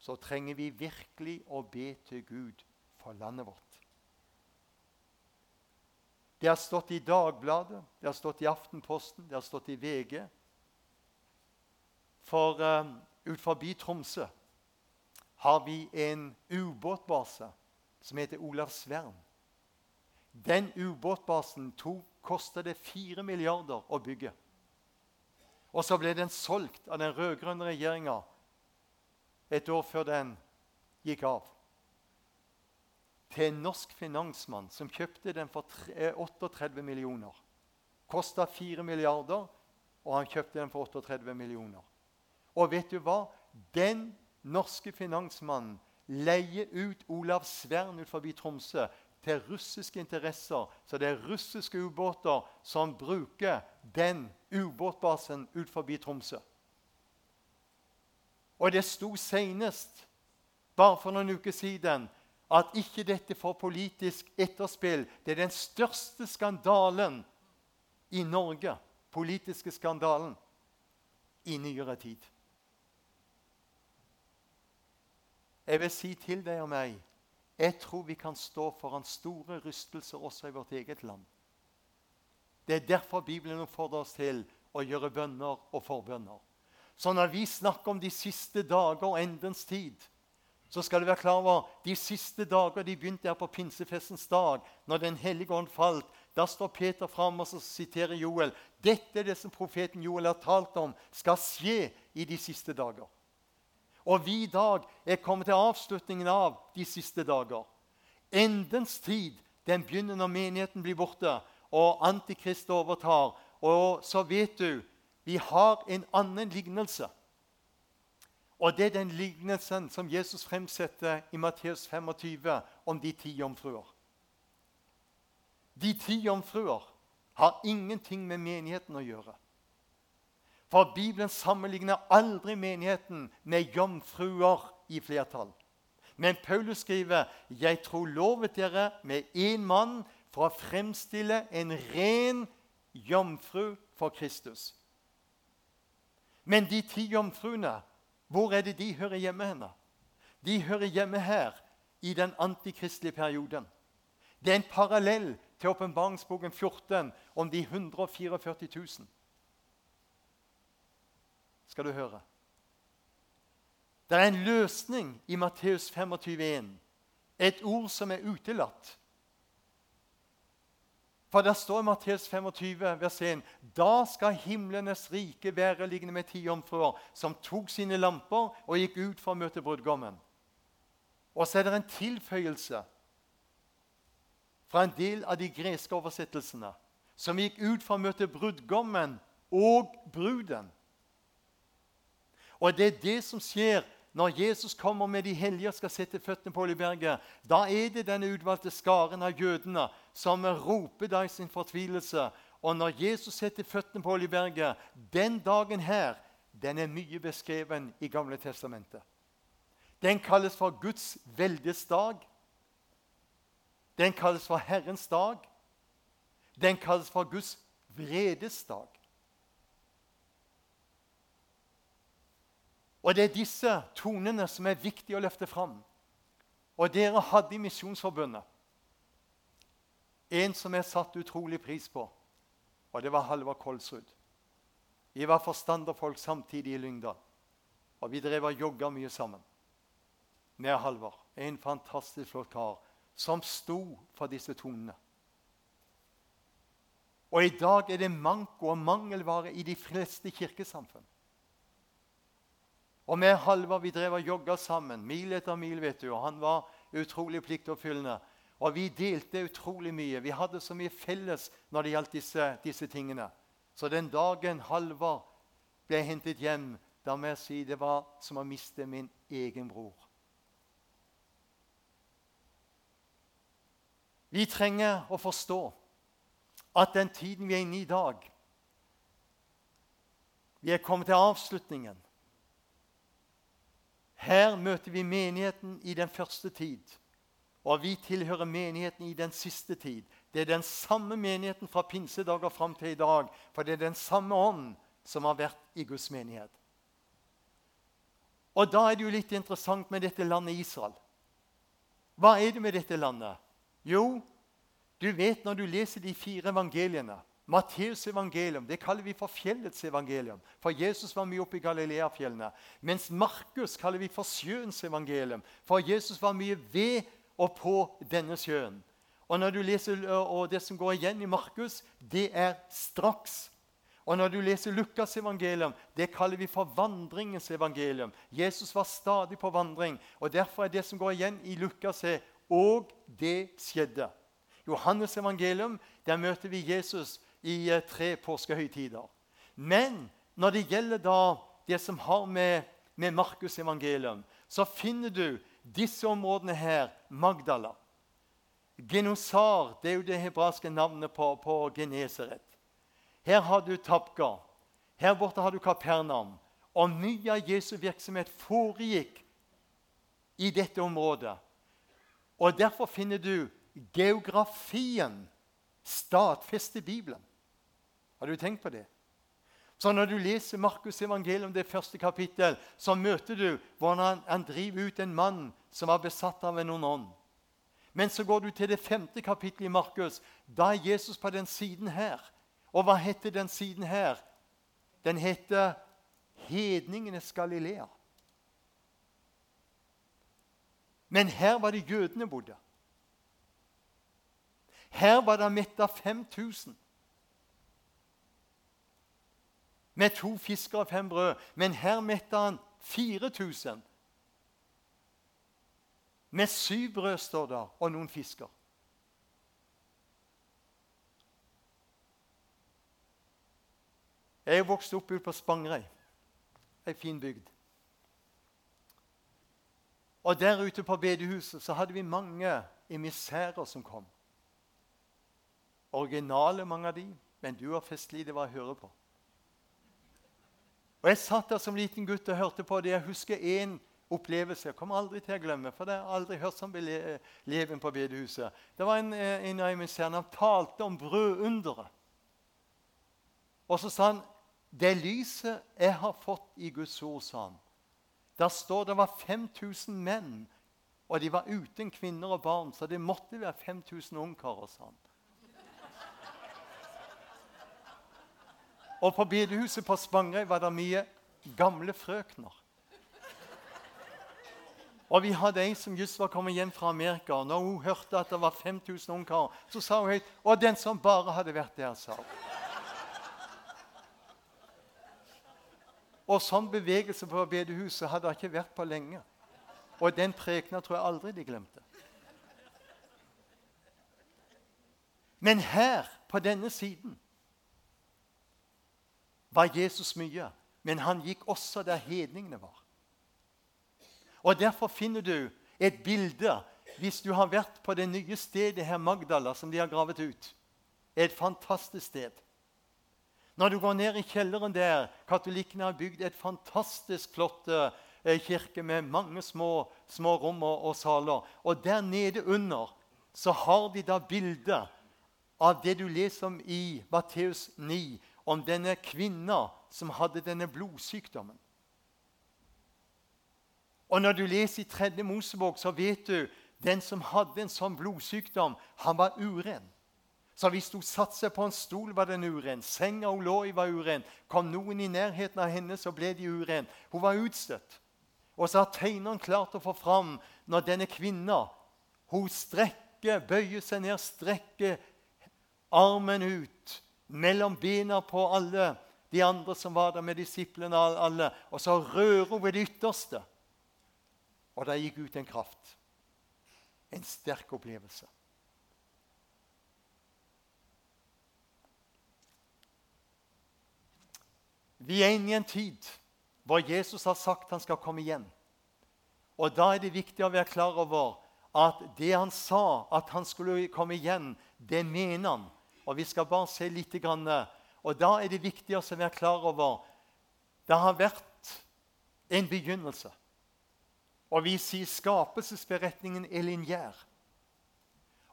så trenger vi virkelig å be til Gud for landet vårt. Det har stått i Dagbladet, det har stått i Aftenposten, det har stått i VG. For um, ut forbi Tromsø har vi en ubåtbase som heter Olavsvern. Den ubåtbasen kosta det 4 milliarder å bygge. Og så ble den solgt av den rød-grønne regjeringa et år før den gikk av. Til en norsk finansmann som kjøpte den for 38 eh, millioner. Kosta 4 milliarder, og han kjøpte den for 38 millioner. Og vet du hva? Den norske finansmannen leier ut Olav Svern ut Tromsø til russiske interesser. Så det er russiske ubåter som bruker den ubåtbasen ut Tromsø. Og det sto senest, bare for noen uker siden, at ikke dette får politisk etterspill. Det er den største skandalen i Norge, politiske skandalen, i nyere tid. Jeg vil si til deg og meg jeg tror vi kan stå foran store rystelser også i vårt eget land. Det er derfor Bibelen oppfordrer oss til å gjøre bønner og forbønner. Så når vi snakker om de siste dager og endens tid, så skal du være klar over de siste dager de begynte her på pinsefestens dag, når Den hellige ånd falt. Da står Peter fram og siterer Joel. Dette er det som profeten Joel har talt om, skal skje i de siste dager. Og vi i dag er kommet til avslutningen av de siste dager. Endens tid den begynner når menigheten blir borte og Antikrist overtar. Og så vet du vi har en annen lignelse. Og det er den lignelsen som Jesus fremsetter i Matteus 25 om de ti jomfruer. De ti jomfruer har ingenting med menigheten å gjøre. For Bibelen sammenligner aldri menigheten med jomfruer i flertall. Men Paulus skriver, 'Jeg tror lovet dere med én mann for å fremstille en ren jomfru for Kristus.' Men de ti jomfruene, hvor er det de hører hjemme henne? De hører hjemme her, i den antikristelige perioden. Det er en parallell til åpenbaringsboken 14 om de 144 000 skal du høre. Det er en løsning i Matteus 25,1. Et ord som er utelatt. For det står i Matteus 25, vers 1.: Da skal himlenes rike være liggende med ti jomfruer som tok sine lamper og gikk ut for å møte brudgommen. Og så er det en tilføyelse fra en del av de greske oversettelsene som gikk ut for å møte brudgommen og bruden. Og det er det som skjer når Jesus kommer med de hellige og skal sette føttene på Oljeberget. Da er det denne utvalgte skaren av jødene som roper da i sin fortvilelse. Og når Jesus setter føttene på Oljeberget, den dagen her, den er mye beskreven i Gamle testamentet. Den kalles for Guds veldes dag. Den kalles for Herrens dag. Den kalles for Guds vredes dag. Og det er disse tonene som er viktige å løfte fram. Og dere hadde i Misjonsforbundet en som jeg satte utrolig pris på, og det var Halvard Kolsrud. Vi var forstanderfolk samtidig i Lyngdal, og vi drev og jogga mye sammen med Halvard. En fantastisk flott kar som sto for disse tonene. Og i dag er det manko og mangelvare i de fleste kirkesamfunn. Og vi Halvard vi drev og jogga sammen, mil etter mil. vet du, og Han var utrolig pliktoppfyllende. Og vi delte utrolig mye. Vi hadde så mye felles når det gjaldt disse, disse tingene. Så den dagen Halvard ble hentet hjem, da må jeg si det var som å miste min egen bror. Vi trenger å forstå at den tiden vi er inne i i dag Vi er kommet til avslutningen. Her møter vi menigheten i den første tid. Og vi tilhører menigheten i den siste tid. Det er den samme menigheten fra pinsedager fram til i dag. For det er den samme ånd som har vært i Guds menighet. Og da er det jo litt interessant med dette landet Israel. Hva er det med dette landet? Jo, du vet når du leser de fire evangeliene Matteus' evangelium det kaller vi for fjellets evangelium. For Jesus var mye oppe i Galileafjellene. Mens Markus kaller vi for sjøens evangelium. For Jesus var mye ved og på denne sjøen. Og når du leser, og Det som går igjen i Markus, det er straks. Og når du leser Lukas' evangelium, det kaller vi for vandringens evangelium. Jesus var stadig på vandring, og derfor er det som går igjen i Lukas, er 'og det skjedde'. Johannes' evangelium, der møter vi Jesus i eh, tre påskehøytider. Men når det gjelder da det som har med, med Markus' evangelium, så finner du disse områdene her Magdala. Genosar det er jo det hebraiske navnet på, på Geneseret. Her har du Tapka. Her borte har du Kapernaum. Og mye av Jesu virksomhet foregikk i dette området. Og Derfor finner du geografien stadfeste Bibelen. Har du tenkt på det? Så Når du leser Markus' evangelium, det første kapittel, så møter du hvordan han driver ut en mann som var besatt av en ond ånd. Men så går du til det femte kapittelet i Markus. Da er Jesus på den siden her. Og hva heter den siden her? Den heter Hedningenes Galilea. Men her var det jødene bodde. Her var det metta 5000 med to fisker og fem brød. Men her mette han 4000 med syv brød, står det, og noen fisker. Jeg er vokst opp ute på Spangereid, ei fin bygd. Og Der ute på bedehuset så hadde vi mange emissærer som kom. Originale, mange av de, men du har festlig det var å høre på. Og Jeg satt der som liten gutt og hørte på det. Jeg husker én opplevelse. Jeg kommer aldri til å glemme, for det har jeg aldri hørt som leven på bedehuset. Det var en, eh, en av emissærene han talte om brødunderet. Og så sa han det lyset jeg har fått i Guds ord, sa han. Der står det var 5000 menn, og de var uten kvinner og barn, så det måtte være 5000 ungkarer, sa han. Og på bedehuset på Spangereid var det mye gamle frøkner. Og vi hadde ei som just var kommet hjem fra Amerika. og Når hun hørte at det var 5000 ungkarer, så sa hun høyt 'Og den som bare hadde vært der', sa hun. Og sånn bevegelse på bedehuset hadde det ikke vært på lenge. Og den prekena tror jeg aldri de glemte. Men her, på denne siden, var Jesus mye. Men han gikk også der hedningene var. Og Derfor finner du et bilde hvis du har vært på det nye stedet her Magdala, som de har gravet ut. Et fantastisk sted. Når du går ned i kjelleren der Katolikkene har bygd et fantastisk flott eh, kirke med mange små, små rom og, saler. Og der nede under så har de da bilde av det du leser om i Matteus 9, om denne kvinna som hadde denne blodsykdommen. Og Når du leser i tredje Mosebok, så vet du den som hadde en sånn blodsykdom, han var uren. Så hvis hun satte seg på en stol, var den uren. Senga hun lå i, var uren. Kom noen i nærheten av henne, så ble de uren. Hun var utstøtt. Og så har tegneren klart å få fram når denne kvinna hun strekker, bøyer seg ned, strekker armen ut mellom bena på alle de andre som var der med disiplene, alle, og så rører hun ved det ytterste. Og det gikk ut en kraft. En sterk opplevelse. Vi er inne i en tid hvor Jesus har sagt han skal komme igjen. Og Da er det viktig å være klar over at det han sa at han skulle komme igjen, det mener han. Og Vi skal bare se litt. Og Da er det viktig å være klar over det har vært en begynnelse. Og vi sier skapelsesberetningen er lineær.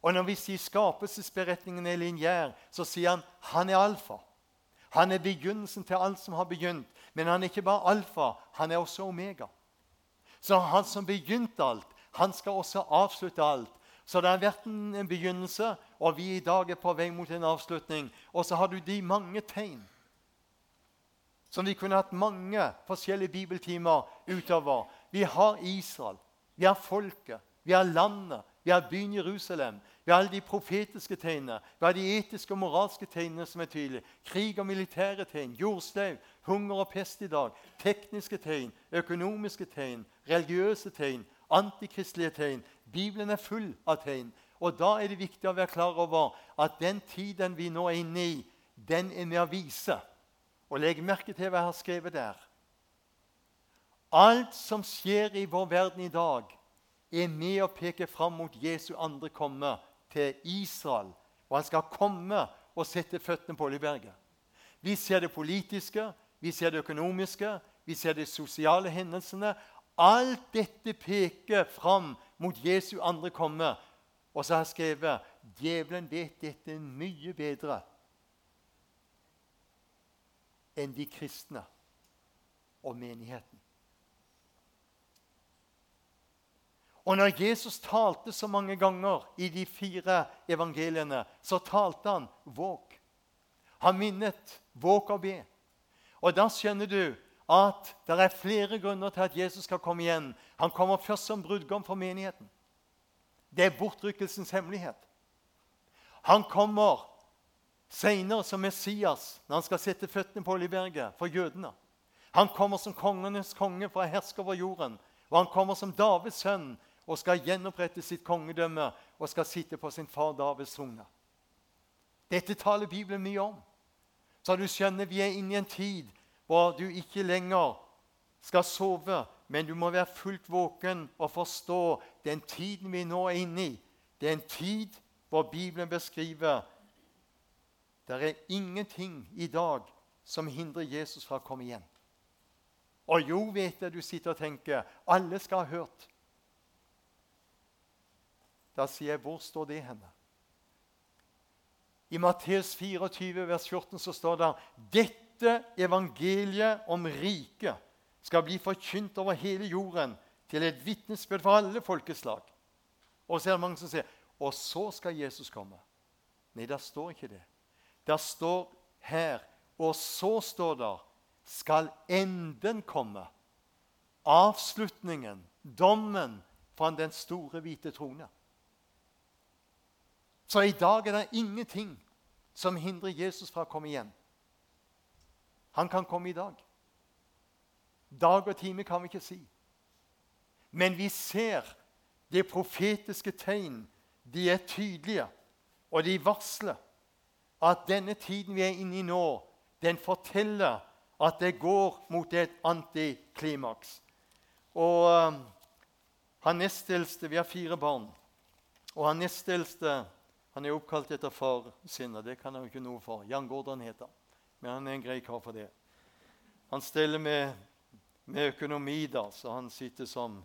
Og når vi sier skapelsesberetningen er lineær, så sier han han er alfa. Han er begynnelsen til alt som har begynt. Men han er ikke bare alfa, han er også omega. Så han som begynte alt, han skal også avslutte alt. Så det har vært en begynnelse, og vi i dag er på vei mot en avslutning. Og så har du de mange tegn som vi kunne hatt mange forskjellige bibeltimer utover. Vi har Israel, vi har folket, vi har landet, vi har byen Jerusalem. Vi har alle de profetiske tegnene, vi har de etiske og moralske tegnene som er tydelige. Krig og militære tegn, jordsløv, hunger og pest i dag. Tekniske tegn, økonomiske tegn, religiøse tegn, antikristelige tegn. Bibelen er full av tegn. Og Da er det viktig å være klar over at den tiden vi nå er inne i, den er med å vise. Og legg merke til hva jeg har skrevet der. Alt som skjer i vår verden i dag, er med å peke fram mot Jesu andre komme til Israel. Og han skal komme og sette føttene på Oljeberget. Vi ser det politiske, vi ser det økonomiske, vi ser de sosiale hendelsene. Alt dette peker fram mot Jesu andre komme. Og så har jeg skrevet djevelen vet dette mye bedre enn de kristne og menigheten. Og når Jesus talte så mange ganger i de fire evangeliene, så talte han 'våg'. Han minnet 'våg og be'. Og da skjønner du at det er flere grunner til at Jesus skal komme igjen. Han kommer først som brudgom for menigheten. Det er bortrykkelsens hemmelighet. Han kommer senere som Messias når han skal sette føttene på Oljeberget for jødene. Han kommer som kongenes konge for å herske over jorden. Og han kommer som Davids sønn og skal gjenopprette sitt kongedømme og skal sitte på sin far Davids trone. Dette taler Bibelen mye om. Så du skjønner vi er inne i en tid hvor du ikke lenger skal sove, men du må være fullt våken og forstå den tiden vi nå er inne i. Det er en tid hvor Bibelen beskriver det er ingenting i dag som hindrer Jesus fra å komme igjen. Og jo, vet jeg du sitter og tenker alle skal ha hørt. Da sier jeg, hvor står det henne? I Matteus 24, vers 14 så står det dette evangeliet om riket skal bli forkynt over hele jorden til et vitnesbyrd for alle folkeslag. Og så er det mange som sier og så skal Jesus komme. Nei, der står ikke det. Der står her Og så står det skal enden komme. Avslutningen, dommen fra den store, hvite trone. Så i dag er det ingenting som hindrer Jesus fra å komme igjen. Han kan komme i dag. Dag og time kan vi ikke si. Men vi ser det profetiske tegn. De er tydelige, og de varsler at denne tiden vi er inne i nå, den forteller at det går mot et antiklimaks. Og uh, han nesteldste Vi har fire barn. Og han nesteldste han er oppkalt etter far sin, og det kan han jo ikke noe for. Jan Gordon heter han. Men han er en grei kar for det. Han steller med, med, økonomi, da, så han sitter som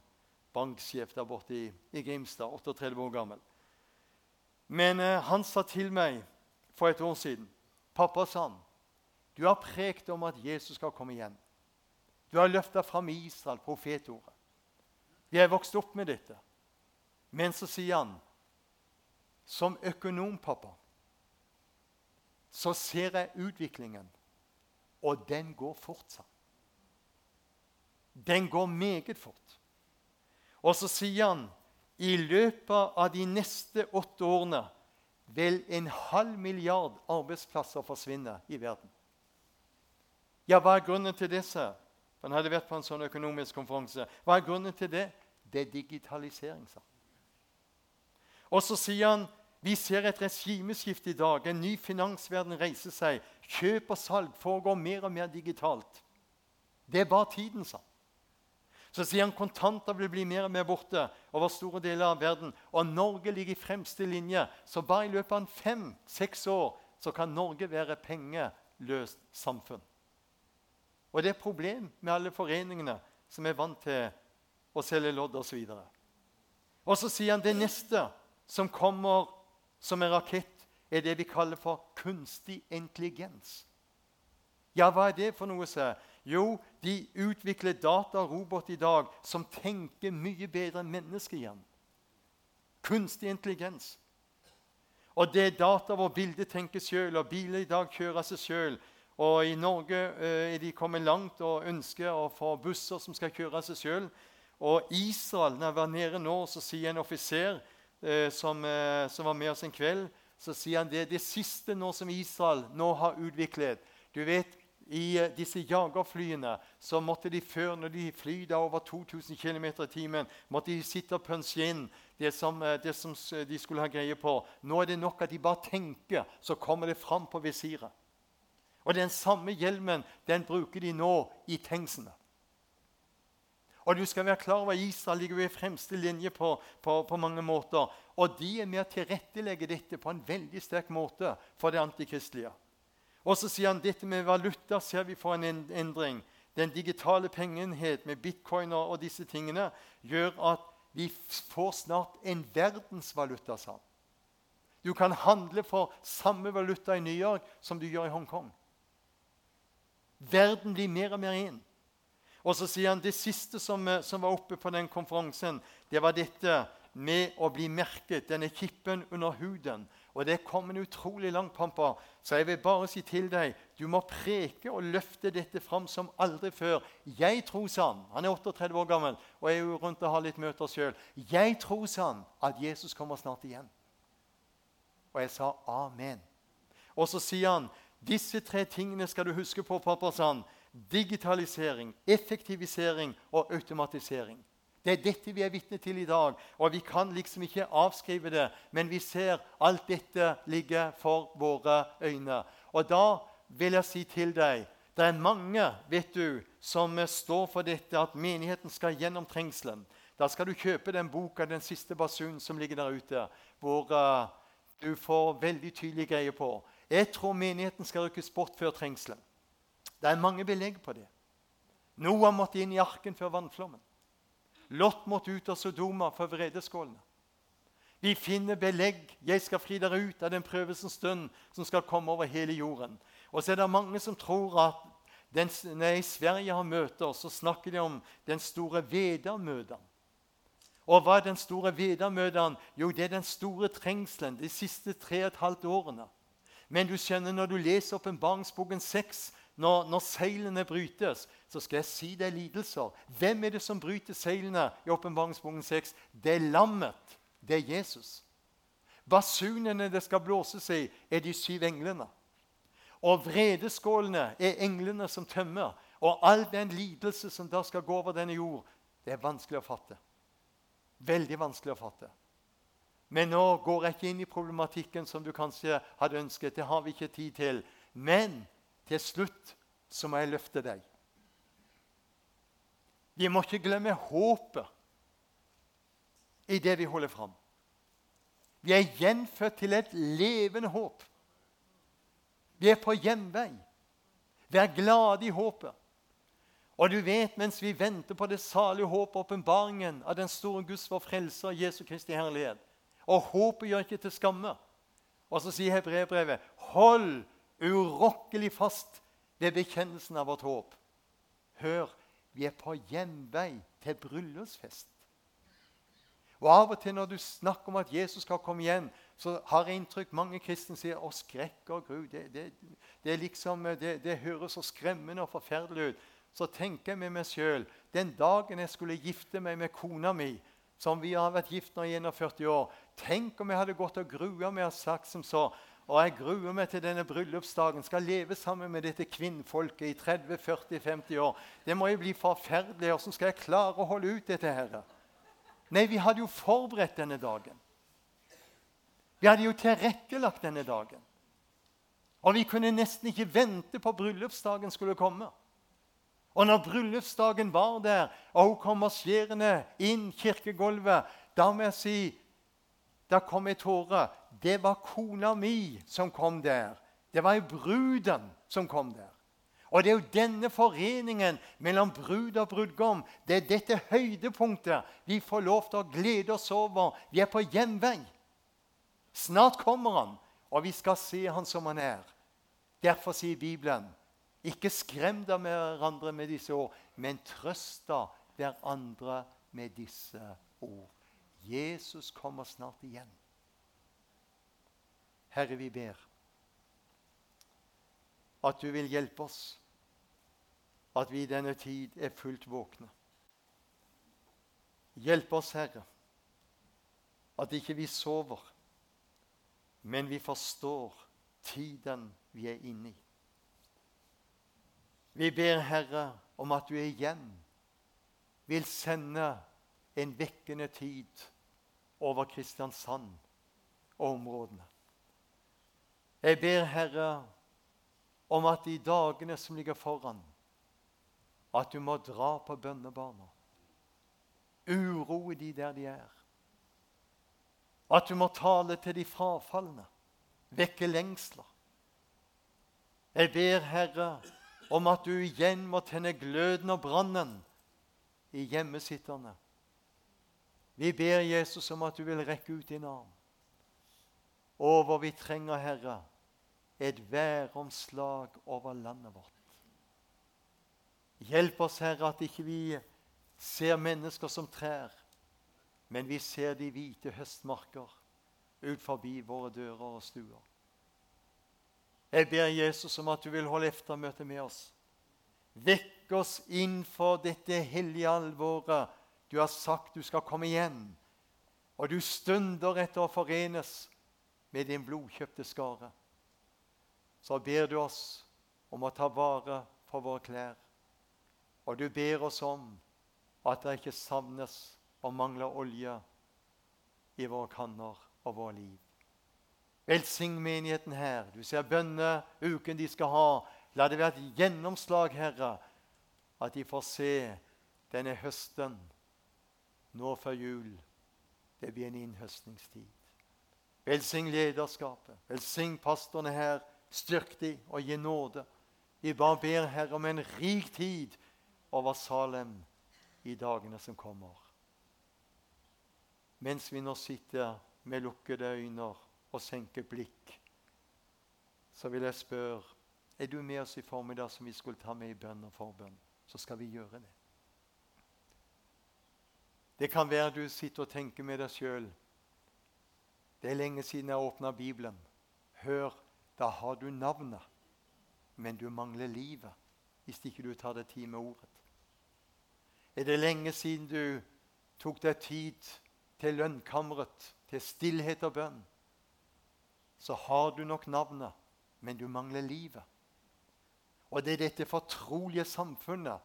banksjef der borte i, i Grimstad, 38 år gammel. Men eh, han sa til meg for et år siden Pappa, sa han, du har prekt om at Jesus skal komme igjen. Du har løfta fram Israel, profetordet. Vi er vokst opp med dette. Men så sier han, som økonom, pappa, så ser jeg utviklingen, og den går fortsatt. Den går meget fort. Og så sier han i løpet av de neste åtte årene vil en halv milliard arbeidsplasser forsvinne i verden. Ja, hva er grunnen til disse? Han hadde vært på en sånn økonomisk konferanse. Hva er grunnen til det? Det er digitalisering, sa Og så sier han vi ser et regimeskifte i dag. En ny finansverden reiser seg. Kjøp og salg foregår mer og mer digitalt. Det er bare tiden, sa han. Så sier han kontanter vil bli mer og mer borte over store deler av verden. Og Norge ligger i fremste linje. Så bare i løpet av fem-seks år så kan Norge være pengeløst samfunn. Og det er et problem med alle foreningene som er vant til å selge lodd osv. Og, og så sier han det neste som kommer som en rakett, er det vi kaller for kunstig intelligens. Ja, hva er det for noe? sir? Jo, de utvikler datarobot i dag som tenker mye bedre enn mennesker igjen. Kunstig intelligens. Og det er data hvor bildet tenker sjøl, og biler i dag kjører seg sjøl. Og i Norge eh, er de kommet langt og ønsker å få busser som skal kjøre seg sjøl. Og Israel, når jeg var nede nå, så sier en offiser som, eh, som, var med oss en kveld, så sier han det, det siste nå som Israel nå har utviklet. Du vet, i eh, disse jagerflyene så måtte de før, når de flyr over 2000 km i timen, måtte de sitte og en inn det som, eh, det som, de skulle ha greie på. Nå er det nok at de bare tenker, så kommer det fram på visiret. Og den samme hjelmen den bruker de nå i tanksene. Og du skal være klar over Israel ligger i fremste linje på, på, på, mange måter. Og de er med å tilrettelegge dette på en veldig sterk måte for det antikristelige. Og så sier han dette med valuta ser vi får en endring. Den digitale pengeenhet med bitcoiner og disse tingene gjør at vi får snart en verdensvaluta. sa Du kan handle for samme valuta i New York som du gjør i Hongkong. Verden blir mer og mer inn. Og så sier han det siste som, eh, som, var oppe på den konferansen, det var dette med å bli merket, denne kippen under huden. Og det kom en utrolig langt, Pampa. Så jeg vil bare si til deg du må preke og løfte dette fram som aldri før. Jeg tror sann Han er 38 år gammel og er jo rundt og har litt møter sjøl. Jeg tror sann at Jesus kommer snart igjen. Og jeg sa amen. Og så sier han disse tre tingene skal du huske på, pappa. Sann. Digitalisering, effektivisering og automatisering. Det er dette vi er vitne til i dag. Og vi kan liksom ikke avskrive det, men vi ser alt dette ligge for våre øyne. Og da vil jeg si til deg det er mange vet du, som står for dette at menigheten skal gjennom trengselen. Da skal du kjøpe den boka 'Den siste basun' som ligger der ute, hvor uh, du får veldig tydelig greie på. Jeg tror menigheten skal rykkes bort før trengselen. Det er mange belegg på det. Noah måtte inn i arken før vannflommen. Lot måtte ut av Sodoma for vredeskålene. Vi finner belegg. Jeg skal fri dere ut av den prøvelsens stund som skal komme over hele jorden. Og så er det mange som tror at den, når Sverige har møter, så snakker de om den store vedermøderen. Og hva er den store vedermøderen? Jo, det er den store trengselen de siste tre og et halvt årene. Men du skjønner, når du leser åpenbaringsboken 6, når, når, seilene brytes, så skal jeg si det er lidelser. Hvem er det som bryter seilene i åpenbaringsboken 6? Det er lammet. Det er Jesus. Basunene det skal blåses i, er de syv englene. Og vredeskålene er englene som tømmer. Og all den lidelse som da skal gå over denne jord, det er vanskelig å fatte. Veldig vanskelig å fatte. Men nå går jeg ikke inn i problematikken som du kanskje hadde ønsket. Det har vi ikke tid til. Men til slutt så må jeg løfte deg. Vi må ikke glemme håpet i det vi holder fram. Vi er gjenfødt til et levende håp. Vi er på hjemvei. Vær glade i håpet. Og du vet, mens vi venter på det salige håpet, åpenbaringen av den store Guds vår frelser, Jesu Kristi herlighet Og håpet gjør ikke til skamme. Og så sier Hebreerbrevet.: Hold urokkelig fast ved bekjennelsen av vårt håp. Hør, vi er på hjemvei til bryllupsfest. Og Av og til når du snakker om at Jesus skal komme igjen, så har jeg inntrykk mange kristne sier å skrekk og gru. Det, det, det, liksom, det, høres så skremmende og forferdelig ut. Så tenker jeg med meg sjøl den dagen jeg skulle gifte meg med kona mi, som vi har vært gift nå i 41 år Tenk om jeg hadde gått og grua meg og sagt som så og jeg gruer meg til denne bryllupsdagen. Skal leve sammen med dette kvinnfolket i 30-40-50 år. Det må jo bli forferdelig. Hvordan skal jeg klare å holde ut dette her? Nei, vi hadde jo forberedt denne dagen. Vi hadde jo tilrettelagt denne dagen. Og vi kunne nesten ikke vente på bryllupsdagen skulle komme. Og når bryllupsdagen var der, og hun kom marsjerende inn kirkegulvet, da må jeg si Da kom ei tåre. Det var kona mi som kom der. Det var jo bruden som kom der. Og det er jo denne foreningen mellom brud og brudgom, det er dette høydepunktet vi får lov til å glede oss over. Vi er på hjemvei. Snart kommer han, og vi skal se han som han er. Derfor sier Bibelen ikke skrem dere med hverandre med disse ord, men trøst hverandre med disse ord. Jesus kommer snart igjen. Herre, vi ber at du vil hjelpe oss at vi i denne tid er fullt våkne. Hjelp oss, Herre, at ikke vi sover, men vi forstår tiden vi er inne i. Vi ber, Herre, om at du igjen vil sende en vekkende tid over Kristiansand og områdene. Jeg ber, Herre, om at de dagene som ligger foran, at du må dra på bønnebarna. Uroe de der de er. At du må tale til de frafalne, vekke lengsler. Jeg ber, Herre, om at du igjen må tenne gløden og brannen i hjemmesitterne. Vi ber Jesus om at du vil rekke ut din arm. Over vi trenger, Herre, et væromslag over landet vårt. Hjelp oss, Herre, at ikke vi ser mennesker som trær, men vi ser de hvite høstmarker ut forbi våre dører og stuer. Jeg ber Jesus om at du vil holde eftermøte med oss. Vekk oss inn for dette hellige alvoret du har sagt du skal komme igjen. Og du stunder etter å forenes med din blodkjøpte skare. Så ber du oss om å ta vare på våre klær. Og du ber oss om at det ikke savnes og mangler olje i våre kanner og våre liv. Velsign menigheten her. Du ser bønneuken de skal ha. La det være et gjennomslag, Herre, at de får se denne høsten nå før jul. Det blir en innhøstningstid. Velsign lederskapet. Velsign pastorene her. Styrk de og gi nåde. Vi bare ber Herre om en rik tid over Salem i dagene som kommer. Mens vi nå sitter med lukkede øyne og senker blikk, så vil jeg spørre er du med oss i formiddag som vi skulle ta med i bønn og forbønn. Så skal vi gjøre det. Det kan være du sitter og tenker med deg sjøl. Det er lenge siden jeg åpna Bibelen. Hør, da har du navnet, men du mangler livet hvis ikke du tar deg tid med ordet. Er det lenge siden du tok deg tid til lønnkammeret, til stillhet og bønn? Så har du nok navnet, men du mangler livet. Og det er dette fortrolige samfunnet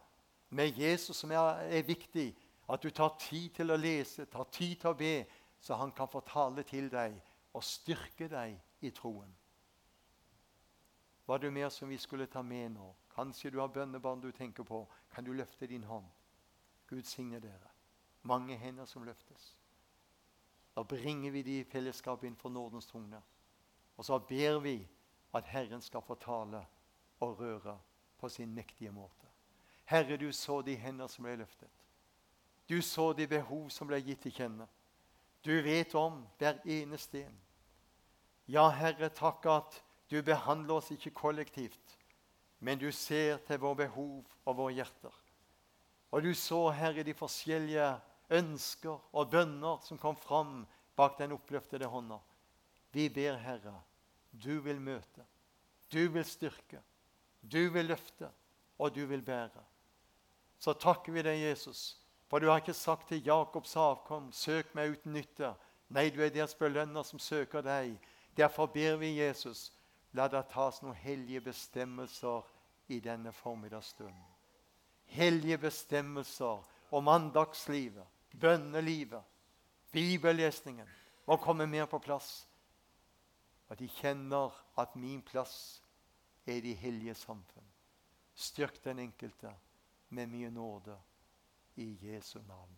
med Jesus som er, er viktig. At du tar tid til å lese, tar tid til å be, så han kan få tale til deg og styrke deg i troen. Var det mer som vi skulle ta med nå? Kanskje du har bønnebarn du tenker på. Kan du løfte din hånd? Gud signe dere. Mange hender som løftes. Da bringer vi de i fellesskap innenfor Nordens trone. Og så ber vi at Herren skal få tale og røre på sin mektige måte. Herre, du så de hender som ble løftet. Du så de behov som ble gitt til kjenne. Du vet om hver eneste en. Ja, Herre, takk at du behandler oss ikke kollektivt, men du ser til våre behov og våre hjerter. Og du så, Herre, de forskjellige ønsker og bønner som kom fram bak den oppløftede hånda. Vi ber, Herre, du vil møte, du vil styrke, du vil løfte, og du vil bære. Så takker vi deg, Jesus, for du har ikke sagt til Jakobs avkom, søk meg uten nytte. Nei, du er deres belønner som søker deg. Derfor ber vi Jesus, la det tas noen hellige bestemmelser i denne formiddagsstunden. Hellige bestemmelser om andagslivet, bønnelivet, bibellesningen må komme mer på plass. At de kjenner at min plass er de hellige samfunn. Styrk den enkelte med mye nåde i Jesu navn.